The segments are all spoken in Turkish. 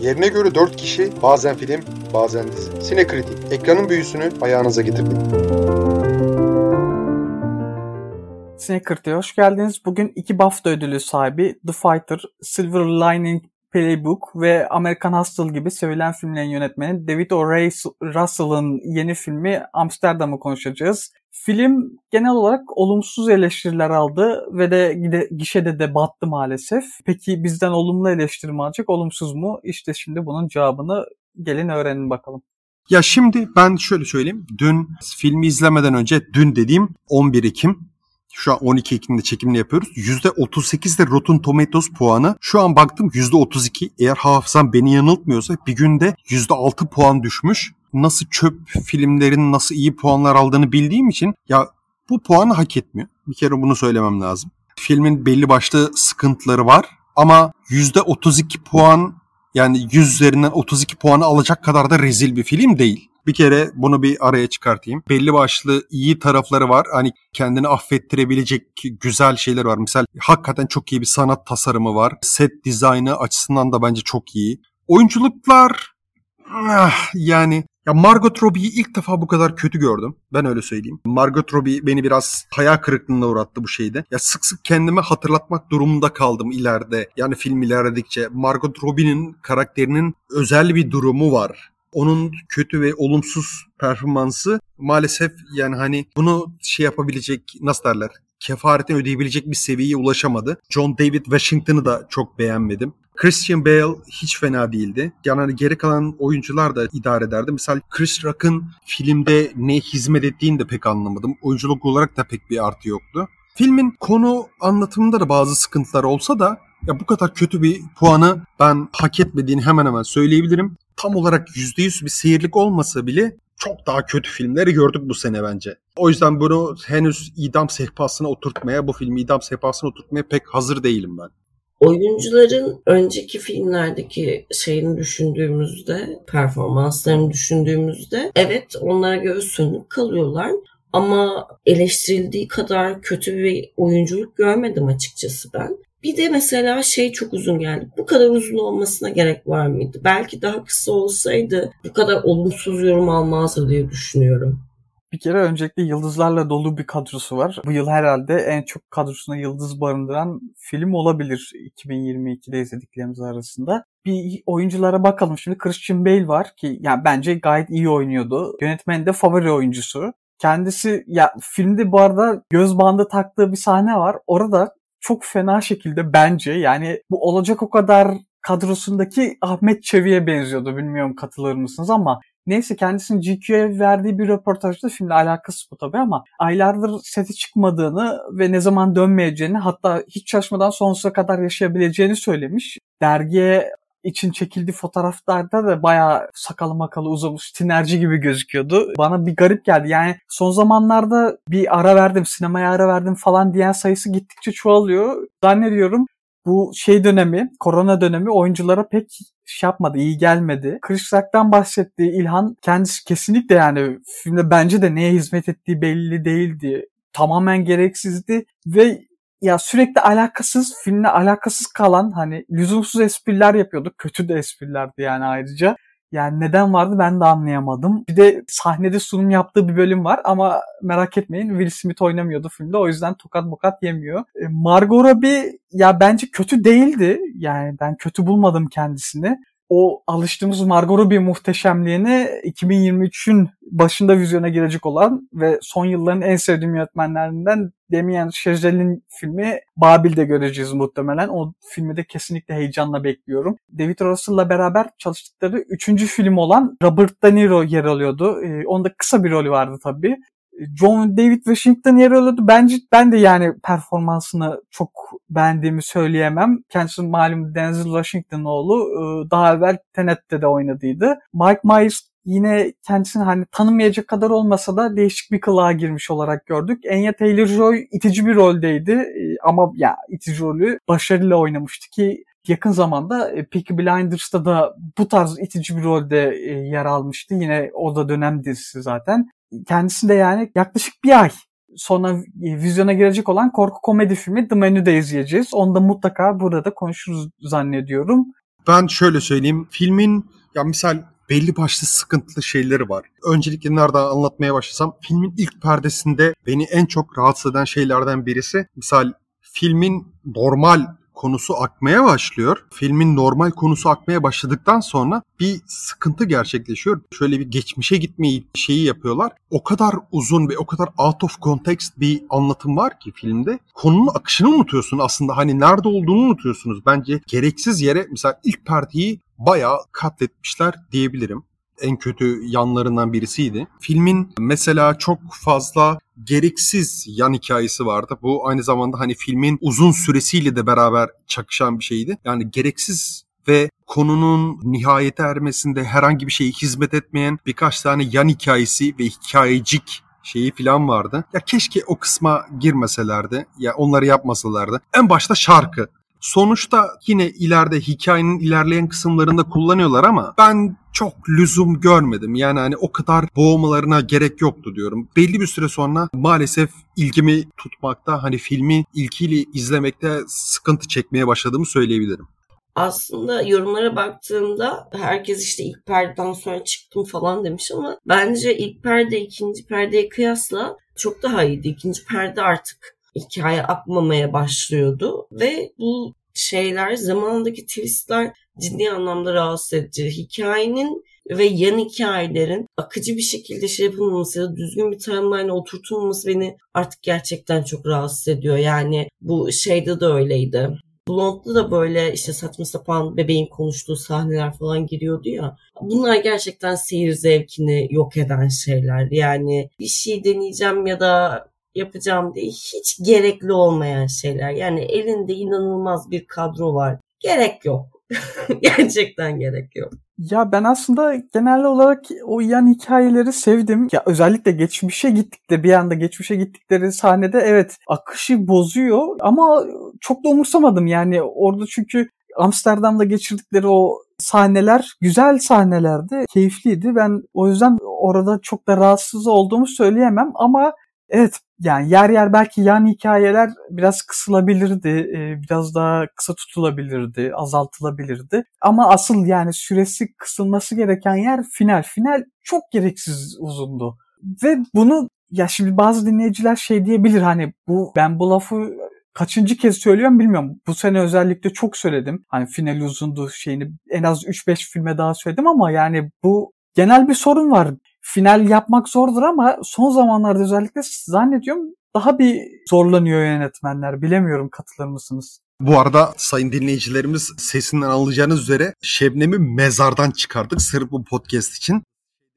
Yerine göre 4 kişi, bazen film, bazen dizi. Sinekritik, ekranın büyüsünü ayağınıza getirdik. Sinekritik'e hoş geldiniz. Bugün iki BAFTA ödülü sahibi The Fighter, Silver Lining Playbook ve American Hustle gibi sevilen filmlerin yönetmeni David O. Russell'ın yeni filmi Amsterdam'ı konuşacağız. Film genel olarak olumsuz eleştiriler aldı ve de gişede de battı maalesef. Peki bizden olumlu eleştiri mi alacak, olumsuz mu? İşte şimdi bunun cevabını gelin öğrenin bakalım. Ya şimdi ben şöyle söyleyeyim. Dün filmi izlemeden önce dün dediğim 11 Ekim şu an 12 Ekim'de çekimini yapıyoruz. %38 de Rotten Tomatoes puanı. Şu an baktım %32. Eğer hafızam beni yanıltmıyorsa bir günde %6 puan düşmüş nasıl çöp filmlerin nasıl iyi puanlar aldığını bildiğim için ya bu puanı hak etmiyor. Bir kere bunu söylemem lazım. Filmin belli başlı sıkıntıları var ama %32 puan yani 100 üzerinden 32 puanı alacak kadar da rezil bir film değil. Bir kere bunu bir araya çıkartayım. Belli başlı iyi tarafları var. Hani kendini affettirebilecek güzel şeyler var. Misal hakikaten çok iyi bir sanat tasarımı var. Set dizaynı açısından da bence çok iyi. Oyunculuklar ah, yani ya Margot Robbie'yi ilk defa bu kadar kötü gördüm. Ben öyle söyleyeyim. Margot Robbie beni biraz hayal kırıklığına uğrattı bu şeyde. Ya sık sık kendime hatırlatmak durumunda kaldım ileride. Yani film ilerledikçe. Margot Robbie'nin karakterinin özel bir durumu var. Onun kötü ve olumsuz performansı maalesef yani hani bunu şey yapabilecek nasıl derler kefaretini ödeyebilecek bir seviyeye ulaşamadı. John David Washington'ı da çok beğenmedim. Christian Bale hiç fena değildi. Yani hani geri kalan oyuncular da idare ederdi. Mesela Chris Rock'ın filmde ne hizmet ettiğini de pek anlamadım. Oyunculuk olarak da pek bir artı yoktu. Filmin konu anlatımında da bazı sıkıntılar olsa da ya bu kadar kötü bir puanı ben hak etmediğini hemen hemen söyleyebilirim. Tam olarak %100 bir seyirlik olmasa bile çok daha kötü filmleri gördük bu sene bence. O yüzden bunu henüz idam sehpasına oturtmaya, bu filmi idam sehpasına oturtmaya pek hazır değilim ben. Oyuncuların önceki filmlerdeki şeyini düşündüğümüzde, performanslarını düşündüğümüzde evet onlara göre sönük kalıyorlar. Ama eleştirildiği kadar kötü bir oyunculuk görmedim açıkçası ben. Bir de mesela şey çok uzun geldi. Bu kadar uzun olmasına gerek var mıydı? Belki daha kısa olsaydı bu kadar olumsuz yorum almazdı diye düşünüyorum. Bir kere öncelikle yıldızlarla dolu bir kadrosu var. Bu yıl herhalde en çok kadrosuna yıldız barındıran film olabilir 2022'de izlediklerimiz arasında. Bir oyunculara bakalım. Şimdi Christian Bale var ki yani bence gayet iyi oynuyordu. Yönetmen de favori oyuncusu. Kendisi ya filmde bu arada göz bandı taktığı bir sahne var. Orada çok fena şekilde bence yani bu olacak o kadar kadrosundaki Ahmet Çevi'ye benziyordu. Bilmiyorum katılır mısınız ama Neyse kendisinin GQ'ye verdiği bir röportajda şimdi alakası bu tabii ama aylardır seti çıkmadığını ve ne zaman dönmeyeceğini hatta hiç çalışmadan sonsuza kadar yaşayabileceğini söylemiş. Dergiye için çekildiği fotoğraflarda da bayağı sakalı makalı uzamış, tinerci gibi gözüküyordu. Bana bir garip geldi. Yani son zamanlarda bir ara verdim, sinemaya ara verdim falan diyen sayısı gittikçe çoğalıyor. Zannediyorum bu şey dönemi, korona dönemi oyunculara pek şey yapmadı, iyi gelmedi. Chris Rock'tan bahsettiği İlhan kendisi kesinlikle yani filmde bence de neye hizmet ettiği belli değildi. Tamamen gereksizdi ve ya sürekli alakasız, filmle alakasız kalan hani lüzumsuz espriler yapıyordu. Kötü de esprilerdi yani ayrıca. Yani neden vardı ben de anlayamadım. Bir de sahnede sunum yaptığı bir bölüm var ama merak etmeyin Will Smith oynamıyordu filmde o yüzden tokat bokat yemiyor. E, Margot Robbie ya bence kötü değildi. Yani ben kötü bulmadım kendisini o alıştığımız Margot Robbie muhteşemliğini 2023'ün başında vizyona girecek olan ve son yılların en sevdiğim yönetmenlerinden Damien Chazelle'in filmi Babil'de göreceğiz muhtemelen. O filmi de kesinlikle heyecanla bekliyorum. David Russell'la beraber çalıştıkları üçüncü film olan Robert De Niro yer alıyordu. Ee, onda kısa bir rolü vardı tabii. John David Washington yer alıyordu. Bence ben de yani performansını çok beğendiğimi söyleyemem. Kendisi malum Denzel Washington oğlu e, daha evvel Tenet'te de oynadıydı. Mike Myers yine kendisini hani tanımayacak kadar olmasa da değişik bir kılığa girmiş olarak gördük. Anya Taylor-Joy itici bir roldeydi e, ama ya itici rolü başarıyla oynamıştı ki yakın zamanda e, Peaky Blinders'ta da bu tarz itici bir rolde yer almıştı. Yine o da dönem dizisi zaten kendisi de yani yaklaşık bir ay sonra e, vizyona girecek olan korku komedi filmi The Menu'da izleyeceğiz. Onu da mutlaka burada da konuşuruz zannediyorum. Ben şöyle söyleyeyim. Filmin ya misal belli başlı sıkıntılı şeyleri var. Öncelikle nereden anlatmaya başlasam filmin ilk perdesinde beni en çok rahatsız eden şeylerden birisi misal filmin normal konusu akmaya başlıyor. Filmin normal konusu akmaya başladıktan sonra bir sıkıntı gerçekleşiyor. Şöyle bir geçmişe gitmeyi şeyi yapıyorlar. O kadar uzun ve o kadar out of context bir anlatım var ki filmde. Konunun akışını unutuyorsun aslında. Hani nerede olduğunu unutuyorsunuz. Bence gereksiz yere mesela ilk perdeyi bayağı katletmişler diyebilirim en kötü yanlarından birisiydi. Filmin mesela çok fazla gereksiz yan hikayesi vardı. Bu aynı zamanda hani filmin uzun süresiyle de beraber çakışan bir şeydi. Yani gereksiz ve konunun nihayete ermesinde herhangi bir şeye hizmet etmeyen birkaç tane yan hikayesi ve hikayecik şeyi falan vardı. Ya keşke o kısma girmeselerdi. Ya onları yapmasalardı. En başta şarkı. Sonuçta yine ileride hikayenin ilerleyen kısımlarında kullanıyorlar ama ben çok lüzum görmedim. Yani hani o kadar boğmalarına gerek yoktu diyorum. Belli bir süre sonra maalesef ilgimi tutmakta hani filmi ilkiyle izlemekte sıkıntı çekmeye başladığımı söyleyebilirim. Aslında yorumlara baktığımda herkes işte ilk perdeden sonra çıktım falan demiş ama bence ilk perde ikinci perdeye kıyasla çok daha iyiydi. İkinci perde artık hikaye akmamaya başlıyordu ve bu şeyler zamandaki twistler ciddi anlamda rahatsız edici. Hikayenin ve yan hikayelerin akıcı bir şekilde şey yapılmaması ya da düzgün bir timeline oturtulmaması beni artık gerçekten çok rahatsız ediyor. Yani bu şeyde de öyleydi. Blonde'da da böyle işte saçma sapan bebeğin konuştuğu sahneler falan giriyordu ya. Bunlar gerçekten seyir zevkini yok eden şeyler. Yani bir şey deneyeceğim ya da yapacağım diye hiç gerekli olmayan şeyler. Yani elinde inanılmaz bir kadro var. Gerek yok. Gerçekten gerek yok. Ya ben aslında genel olarak o yan hikayeleri sevdim. Ya özellikle geçmişe gittikleri bir anda geçmişe gittikleri sahnede evet akışı bozuyor ama çok da umursamadım yani orada çünkü Amsterdam'da geçirdikleri o sahneler güzel sahnelerdi, keyifliydi. Ben o yüzden orada çok da rahatsız olduğumu söyleyemem ama Evet yani yer yer belki yan hikayeler biraz kısılabilirdi, e, biraz daha kısa tutulabilirdi, azaltılabilirdi. Ama asıl yani süresi kısılması gereken yer final. Final çok gereksiz uzundu. Ve bunu ya şimdi bazı dinleyiciler şey diyebilir hani bu ben bu lafı kaçıncı kez söylüyorum bilmiyorum. Bu sene özellikle çok söyledim. Hani final uzundu şeyini en az 3-5 filme daha söyledim ama yani bu genel bir sorun var final yapmak zordur ama son zamanlarda özellikle zannediyorum daha bir zorlanıyor yönetmenler. Bilemiyorum katılır mısınız? Bu arada sayın dinleyicilerimiz sesinden anlayacağınız üzere Şebnem'i mezardan çıkardık sırf bu podcast için.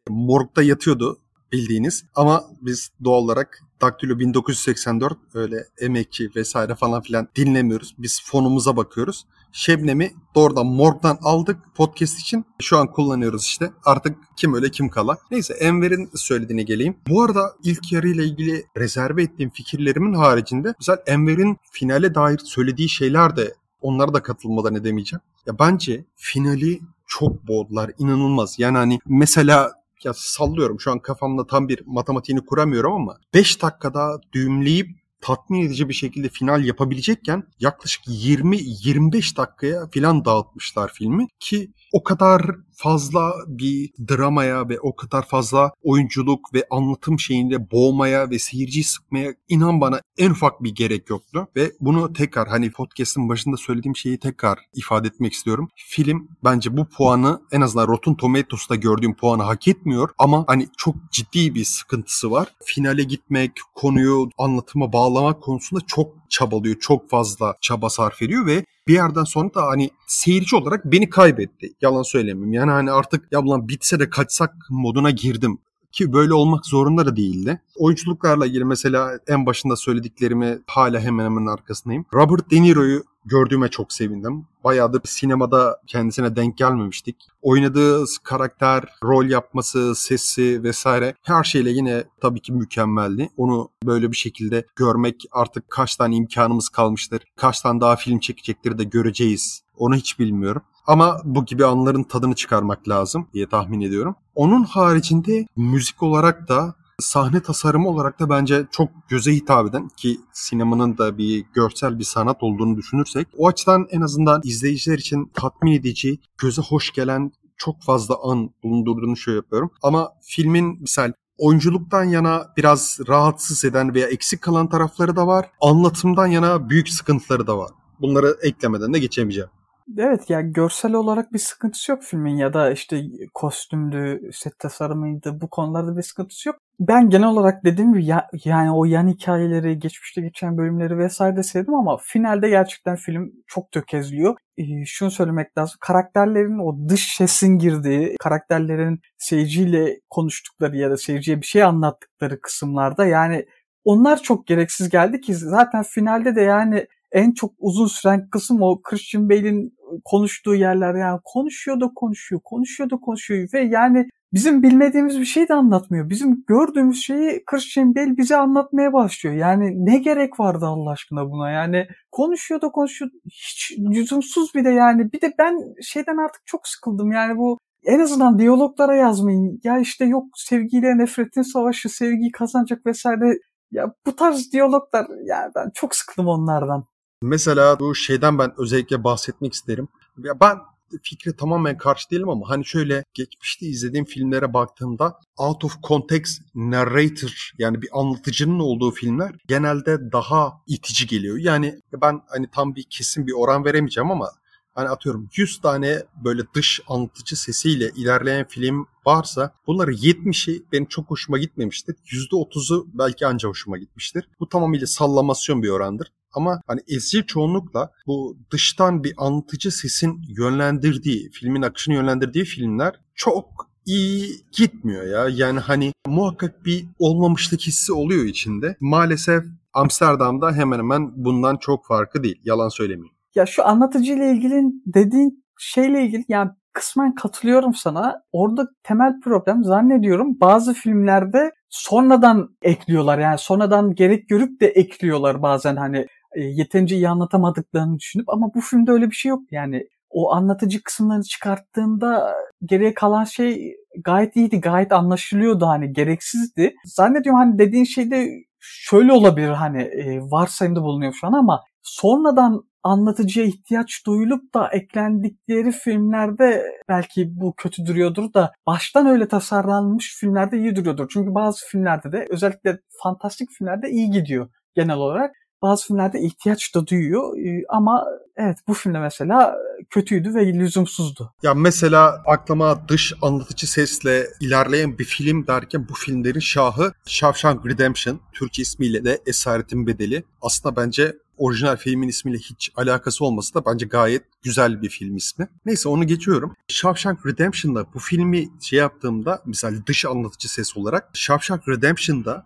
Morgda yatıyordu bildiğiniz ama biz doğal olarak Daktilo 1984 öyle emekçi vesaire falan filan dinlemiyoruz. Biz fonumuza bakıyoruz. Şebnem'i doğrudan morgdan aldık podcast için. Şu an kullanıyoruz işte. Artık kim öyle kim kala. Neyse Enver'in söylediğine geleyim. Bu arada ilk yarıyla ilgili rezerve ettiğim fikirlerimin haricinde mesela Enver'in finale dair söylediği şeyler de onlara da katılmadan edemeyeceğim. Ya bence finali çok boğdular. inanılmaz. Yani hani mesela ya sallıyorum şu an kafamda tam bir matematiğini kuramıyorum ama 5 dakikada düğümleyip tatmin edici bir şekilde final yapabilecekken yaklaşık 20-25 dakikaya filan dağıtmışlar filmi ki o kadar fazla bir dramaya ve o kadar fazla oyunculuk ve anlatım şeyinde boğmaya ve seyirciyi sıkmaya inan bana en ufak bir gerek yoktu. Ve bunu tekrar hani podcast'ın başında söylediğim şeyi tekrar ifade etmek istiyorum. Film bence bu puanı en azından Rotten Tomatoes'ta gördüğüm puanı hak etmiyor ama hani çok ciddi bir sıkıntısı var. Finale gitmek, konuyu anlatıma bağlamak konusunda çok çabalıyor. Çok fazla çaba sarf ediyor ve bir yerden sonra da hani seyirci olarak beni kaybetti. Yalan söylemeyeyim. Yani hani artık ya ulan bitse de kaçsak moduna girdim. Ki böyle olmak zorunda da değildi. Oyunculuklarla ilgili mesela en başında söylediklerimi hala hemen hemen arkasındayım. Robert De Niro'yu gördüğüme çok sevindim. Bayağıdır sinemada kendisine denk gelmemiştik. Oynadığı karakter, rol yapması, sesi vesaire her şeyle yine tabii ki mükemmeldi. Onu böyle bir şekilde görmek artık kaç tane imkanımız kalmıştır. Kaç tane daha film çekecektir de göreceğiz. Onu hiç bilmiyorum. Ama bu gibi anların tadını çıkarmak lazım diye tahmin ediyorum. Onun haricinde müzik olarak da Sahne tasarımı olarak da bence çok göze hitap eden ki sinemanın da bir görsel bir sanat olduğunu düşünürsek o açıdan en azından izleyiciler için tatmin edici, göze hoş gelen çok fazla an bulundurduğunu şöyle yapıyorum. Ama filmin misal oyunculuktan yana biraz rahatsız eden veya eksik kalan tarafları da var. Anlatımdan yana büyük sıkıntıları da var. Bunları eklemeden de geçemeyeceğim. Evet yani görsel olarak bir sıkıntısı yok filmin ya da işte kostümdü, set tasarımıydı bu konularda bir sıkıntısı yok. Ben genel olarak dediğim gibi ya, yani o yan hikayeleri, geçmişte geçen bölümleri vesaire de sevdim ama finalde gerçekten film çok tökezliyor. Ee, şunu söylemek lazım. Karakterlerin o dış sesin girdiği, karakterlerin seyirciyle konuştukları ya da seyirciye bir şey anlattıkları kısımlarda yani onlar çok gereksiz geldi ki zaten finalde de yani en çok uzun süren kısım o Christian Bale'in konuştuğu yerler yani konuşuyor da konuşuyor, konuşuyor da konuşuyor ve yani bizim bilmediğimiz bir şey de anlatmıyor. Bizim gördüğümüz şeyi Christian Bale bize anlatmaya başlıyor. Yani ne gerek vardı Allah aşkına buna? Yani konuşuyor da konuşuyor. Hiç lüzumsuz bir de yani. Bir de ben şeyden artık çok sıkıldım. Yani bu en azından diyaloglara yazmayın. Ya işte yok sevgiyle nefretin savaşı, sevgiyi kazanacak vesaire. Ya bu tarz diyaloglar ya ben çok sıkıldım onlardan. Mesela bu şeyden ben özellikle bahsetmek isterim. Ya ben fikre tamamen karşı değilim ama hani şöyle geçmişte izlediğim filmlere baktığımda out of context narrator yani bir anlatıcının olduğu filmler genelde daha itici geliyor. Yani ben hani tam bir kesin bir oran veremeyeceğim ama hani atıyorum 100 tane böyle dış anlatıcı sesiyle ilerleyen film varsa bunları 70'i benim çok hoşuma gitmemiştir. %30'u belki anca hoşuma gitmiştir. Bu tamamıyla sallamasyon bir orandır. Ama hani ezici çoğunlukla bu dıştan bir anlatıcı sesin yönlendirdiği, filmin akışını yönlendirdiği filmler çok iyi gitmiyor ya. Yani hani muhakkak bir olmamışlık hissi oluyor içinde. Maalesef Amsterdam'da hemen hemen bundan çok farkı değil. Yalan söylemeyeyim. Ya şu anlatıcı ile ilgili dediğin şeyle ilgili yani kısmen katılıyorum sana. Orada temel problem zannediyorum bazı filmlerde sonradan ekliyorlar. Yani sonradan gerek görüp de ekliyorlar bazen hani e, yeterince iyi anlatamadıklarını düşünüp ama bu filmde öyle bir şey yok. Yani o anlatıcı kısımlarını çıkarttığında geriye kalan şey gayet iyiydi, gayet anlaşılıyordu hani gereksizdi. Zannediyorum hani dediğin şey de şöyle olabilir hani e, varsayımda bulunuyor şu an ama sonradan anlatıcıya ihtiyaç duyulup da eklendikleri filmlerde belki bu kötü duruyordur da baştan öyle tasarlanmış filmlerde iyi duruyordur. Çünkü bazı filmlerde de özellikle fantastik filmlerde iyi gidiyor genel olarak bazı filmlerde ihtiyaç da duyuyor ee, ama evet bu filmde mesela kötüydü ve lüzumsuzdu. Ya mesela aklıma dış anlatıcı sesle ilerleyen bir film derken bu filmlerin şahı Shawshank Redemption. Türk ismiyle de Esaretin Bedeli. Aslında bence orijinal filmin ismiyle hiç alakası olması da bence gayet güzel bir film ismi. Neyse onu geçiyorum. Shawshank Redemption'da bu filmi şey yaptığımda misal dış anlatıcı ses olarak Shawshank Redemption'da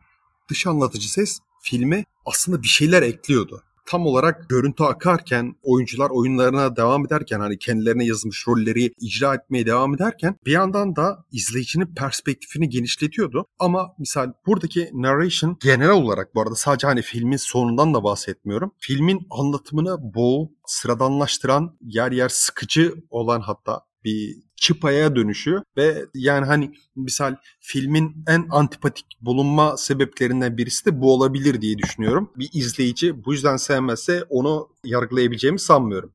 dış anlatıcı ses filme aslında bir şeyler ekliyordu. Tam olarak görüntü akarken, oyuncular oyunlarına devam ederken hani kendilerine yazılmış rolleri icra etmeye devam ederken bir yandan da izleyicinin perspektifini genişletiyordu. Ama misal buradaki narration genel olarak bu arada sadece hani filmin sonundan da bahsetmiyorum. Filmin anlatımını boğu, sıradanlaştıran, yer yer sıkıcı olan hatta bir çıpaya dönüşüyor ve yani hani misal filmin en antipatik bulunma sebeplerinden birisi de bu olabilir diye düşünüyorum. Bir izleyici bu yüzden sevmezse onu yargılayabileceğimi sanmıyorum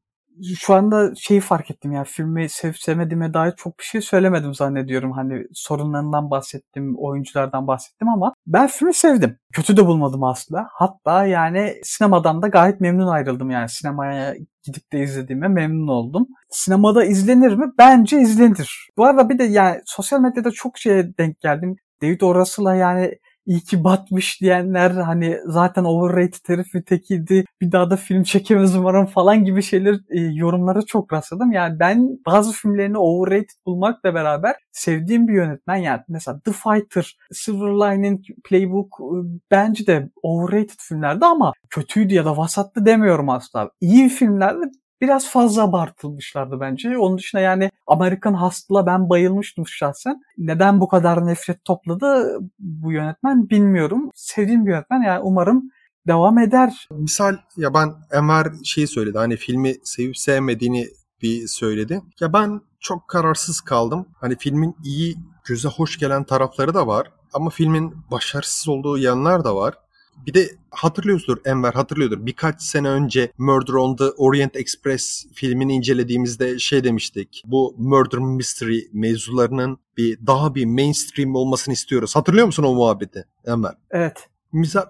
şu anda şeyi fark ettim ya filmi sevip sevmediğime dair çok bir şey söylemedim zannediyorum. Hani sorunlarından bahsettim, oyunculardan bahsettim ama ben filmi sevdim. Kötü de bulmadım aslında. Hatta yani sinemadan da gayet memnun ayrıldım yani sinemaya gidip de izlediğime memnun oldum. Sinemada izlenir mi? Bence izlenir. Bu arada bir de yani sosyal medyada çok şeye denk geldim. David O. Russell'a yani iyi ki batmış diyenler hani zaten overrated herif tekiydi bir daha da film çekemez umarım falan gibi şeyler e, yorumlara çok rastladım. Yani ben bazı filmlerini overrated bulmakla beraber sevdiğim bir yönetmen yani mesela The Fighter, Silver Lining Playbook e, bence de overrated filmlerdi ama kötüydü ya da vasattı demiyorum asla. İyi filmlerdi biraz fazla abartılmışlardı bence. Onun dışında yani Amerikan Hustle'a ben bayılmıştım şahsen. Neden bu kadar nefret topladı bu yönetmen bilmiyorum. Sevdiğim bir yönetmen yani umarım devam eder. Misal ya ben Enver şeyi söyledi hani filmi sevip sevmediğini bir söyledi. Ya ben çok kararsız kaldım. Hani filmin iyi, göze hoş gelen tarafları da var. Ama filmin başarısız olduğu yanlar da var. Bir de hatırlıyordur Enver hatırlıyordur. Birkaç sene önce Murder on the Orient Express filmini incelediğimizde şey demiştik. Bu murder mystery mevzularının bir daha bir mainstream olmasını istiyoruz. Hatırlıyor musun o muhabbeti Enver? Evet.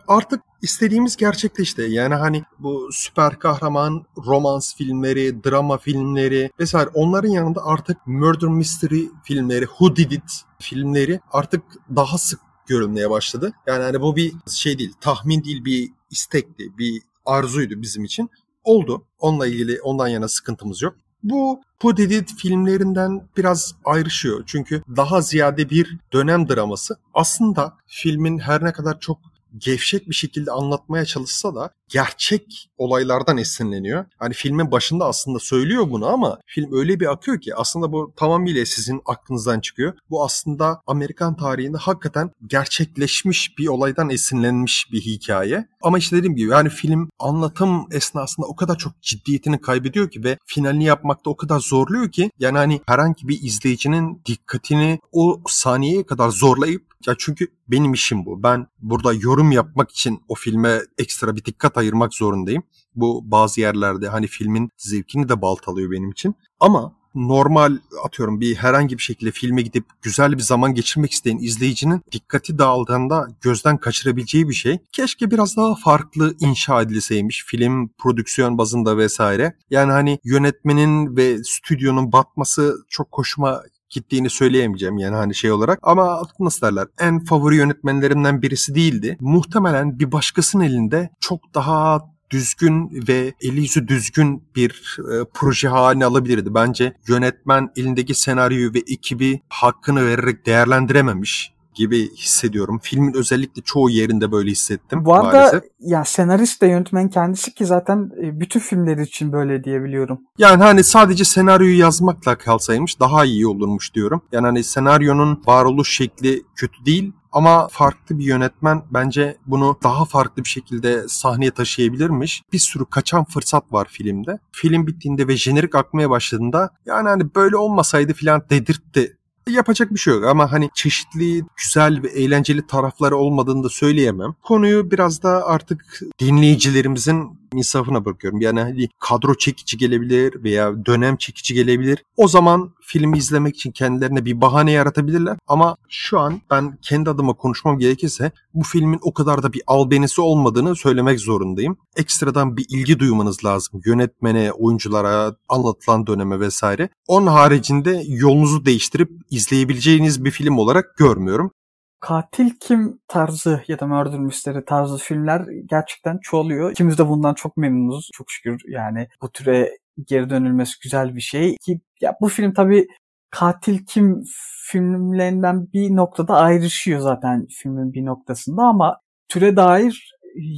Artık istediğimiz gerçekleşti. Yani hani bu süper kahraman romans filmleri, drama filmleri vesaire onların yanında artık murder mystery filmleri, who did it filmleri artık daha sık görülmeye başladı. Yani hani bu bir şey değil, tahmin değil bir istekti, bir arzuydu bizim için. Oldu. Onunla ilgili ondan yana sıkıntımız yok. Bu Pudidit filmlerinden biraz ayrışıyor. Çünkü daha ziyade bir dönem draması. Aslında filmin her ne kadar çok gevşek bir şekilde anlatmaya çalışsa da gerçek olaylardan esinleniyor. Hani filmin başında aslında söylüyor bunu ama film öyle bir akıyor ki aslında bu tamamıyla sizin aklınızdan çıkıyor. Bu aslında Amerikan tarihinde hakikaten gerçekleşmiş bir olaydan esinlenmiş bir hikaye. Ama işte dediğim gibi yani film anlatım esnasında o kadar çok ciddiyetini kaybediyor ki ve finalini yapmakta o kadar zorluyor ki yani hani herhangi bir izleyicinin dikkatini o saniyeye kadar zorlayıp ya çünkü benim işim bu. Ben burada yorum yapmak için o filme ekstra bir dikkat ayırmak zorundayım. Bu bazı yerlerde hani filmin zevkini de baltalıyor benim için. Ama normal atıyorum bir herhangi bir şekilde filme gidip güzel bir zaman geçirmek isteyen izleyicinin dikkati dağıldığında gözden kaçırabileceği bir şey. Keşke biraz daha farklı inşa edilseymiş film prodüksiyon bazında vesaire. Yani hani yönetmenin ve stüdyonun batması çok hoşuma gittiğini söyleyemeyeceğim yani hani şey olarak. Ama nasıl derler en favori yönetmenlerimden birisi değildi. Muhtemelen bir başkasının elinde çok daha düzgün ve eli yüzü düzgün bir e, proje haline alabilirdi. Bence yönetmen elindeki senaryoyu ve ekibi hakkını vererek değerlendirememiş gibi hissediyorum. Filmin özellikle çoğu yerinde böyle hissettim Bu arada maalesef. ya senarist de yönetmen kendisi ki zaten e, bütün filmleri için böyle diyebiliyorum. Yani hani sadece senaryoyu yazmakla kalsaymış daha iyi olurmuş diyorum. Yani hani senaryonun varoluş şekli kötü değil ama farklı bir yönetmen bence bunu daha farklı bir şekilde sahneye taşıyabilirmiş. Bir sürü kaçan fırsat var filmde. Film bittiğinde ve jenerik akmaya başladığında yani hani böyle olmasaydı filan dedirtti yapacak bir şey yok ama hani çeşitli, güzel ve eğlenceli tarafları olmadığını da söyleyemem. Konuyu biraz da artık dinleyicilerimizin insafına bırakıyorum. Yani hani kadro çekici gelebilir veya dönem çekici gelebilir. O zaman filmi izlemek için kendilerine bir bahane yaratabilirler. Ama şu an ben kendi adıma konuşmam gerekirse bu filmin o kadar da bir albenisi olmadığını söylemek zorundayım. Ekstradan bir ilgi duymanız lazım. Yönetmene, oyunculara, anlatılan döneme vesaire. Onun haricinde yolunuzu değiştirip izleyebileceğiniz bir film olarak görmüyorum. Katil kim tarzı ya da murder mystery tarzı filmler gerçekten çoğalıyor. İkimiz de bundan çok memnunuz. Çok şükür yani bu türe geri dönülmesi güzel bir şey. Ki ya bu film tabii katil kim filmlerinden bir noktada ayrışıyor zaten filmin bir noktasında ama türe dair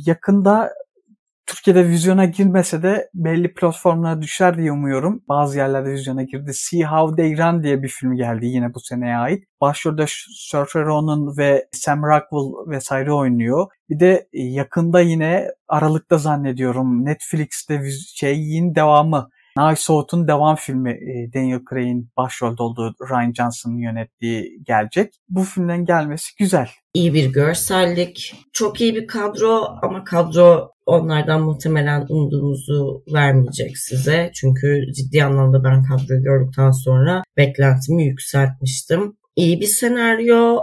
yakında Türkiye'de vizyona girmese de belli platformlara düşer diye umuyorum. Bazı yerlerde vizyona girdi. See How They Run diye bir film geldi yine bu seneye ait. Başrolde Saoirse Ronan ve Sam Rockwell vesaire oynuyor. Bir de yakında yine Aralık'ta zannediyorum Netflix'te şeyin devamı Knives Out'un devam filmi e, Daniel Craig'in başrolde olduğu Ryan Johnson'ın yönettiği gelecek. Bu filmden gelmesi güzel. İyi bir görsellik, çok iyi bir kadro ama kadro onlardan muhtemelen umduğunuzu vermeyecek size. Çünkü ciddi anlamda ben kadroyu gördükten sonra beklentimi yükseltmiştim. İyi bir senaryo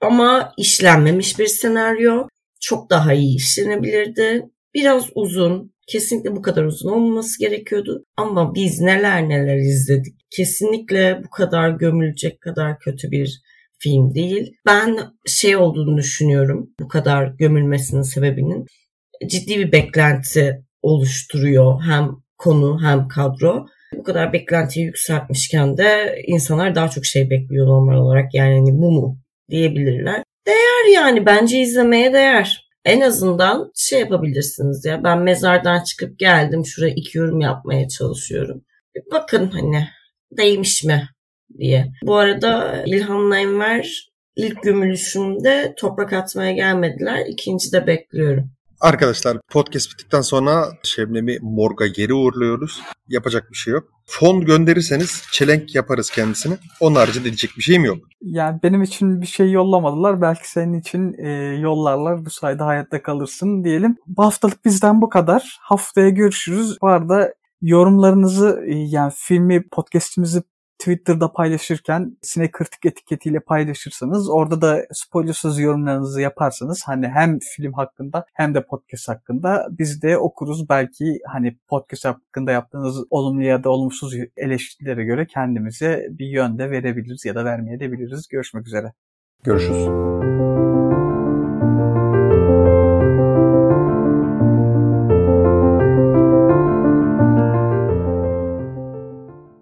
ama işlenmemiş bir senaryo. Çok daha iyi işlenebilirdi. Biraz uzun, Kesinlikle bu kadar uzun olmaması gerekiyordu. Ama biz neler neler izledik. Kesinlikle bu kadar gömülecek kadar kötü bir film değil. Ben şey olduğunu düşünüyorum bu kadar gömülmesinin sebebinin. Ciddi bir beklenti oluşturuyor hem konu hem kadro. Bu kadar beklentiyi yükseltmişken de insanlar daha çok şey bekliyor normal olarak. Yani hani bu mu diyebilirler. Değer yani bence izlemeye değer en azından şey yapabilirsiniz ya ben mezardan çıkıp geldim şuraya iki yorum yapmaya çalışıyorum. Bakın hani değmiş mi diye. Bu arada İlhan'la Enver ilk gömülüşümde toprak atmaya gelmediler. İkinci de bekliyorum. Arkadaşlar podcast bittikten sonra Şebnem'i morga geri uğurluyoruz. Yapacak bir şey yok. Fon gönderirseniz çelenk yaparız kendisine. Onun haricinde diyecek bir şeyim yok. Yani benim için bir şey yollamadılar. Belki senin için e, yollarlar. Bu sayede hayatta kalırsın diyelim. Bu haftalık bizden bu kadar. Haftaya görüşürüz. Bu arada yorumlarınızı e, yani filmi podcast'imizi Twitter'da paylaşırken Sinekritik etiketiyle paylaşırsanız orada da spoilersız yorumlarınızı yaparsanız hani hem film hakkında hem de podcast hakkında biz de okuruz. Belki hani podcast hakkında yaptığınız olumlu ya da olumsuz eleştirilere göre kendimize bir yönde verebiliriz ya da vermeye de biliriz. Görüşmek üzere. Görüşürüz.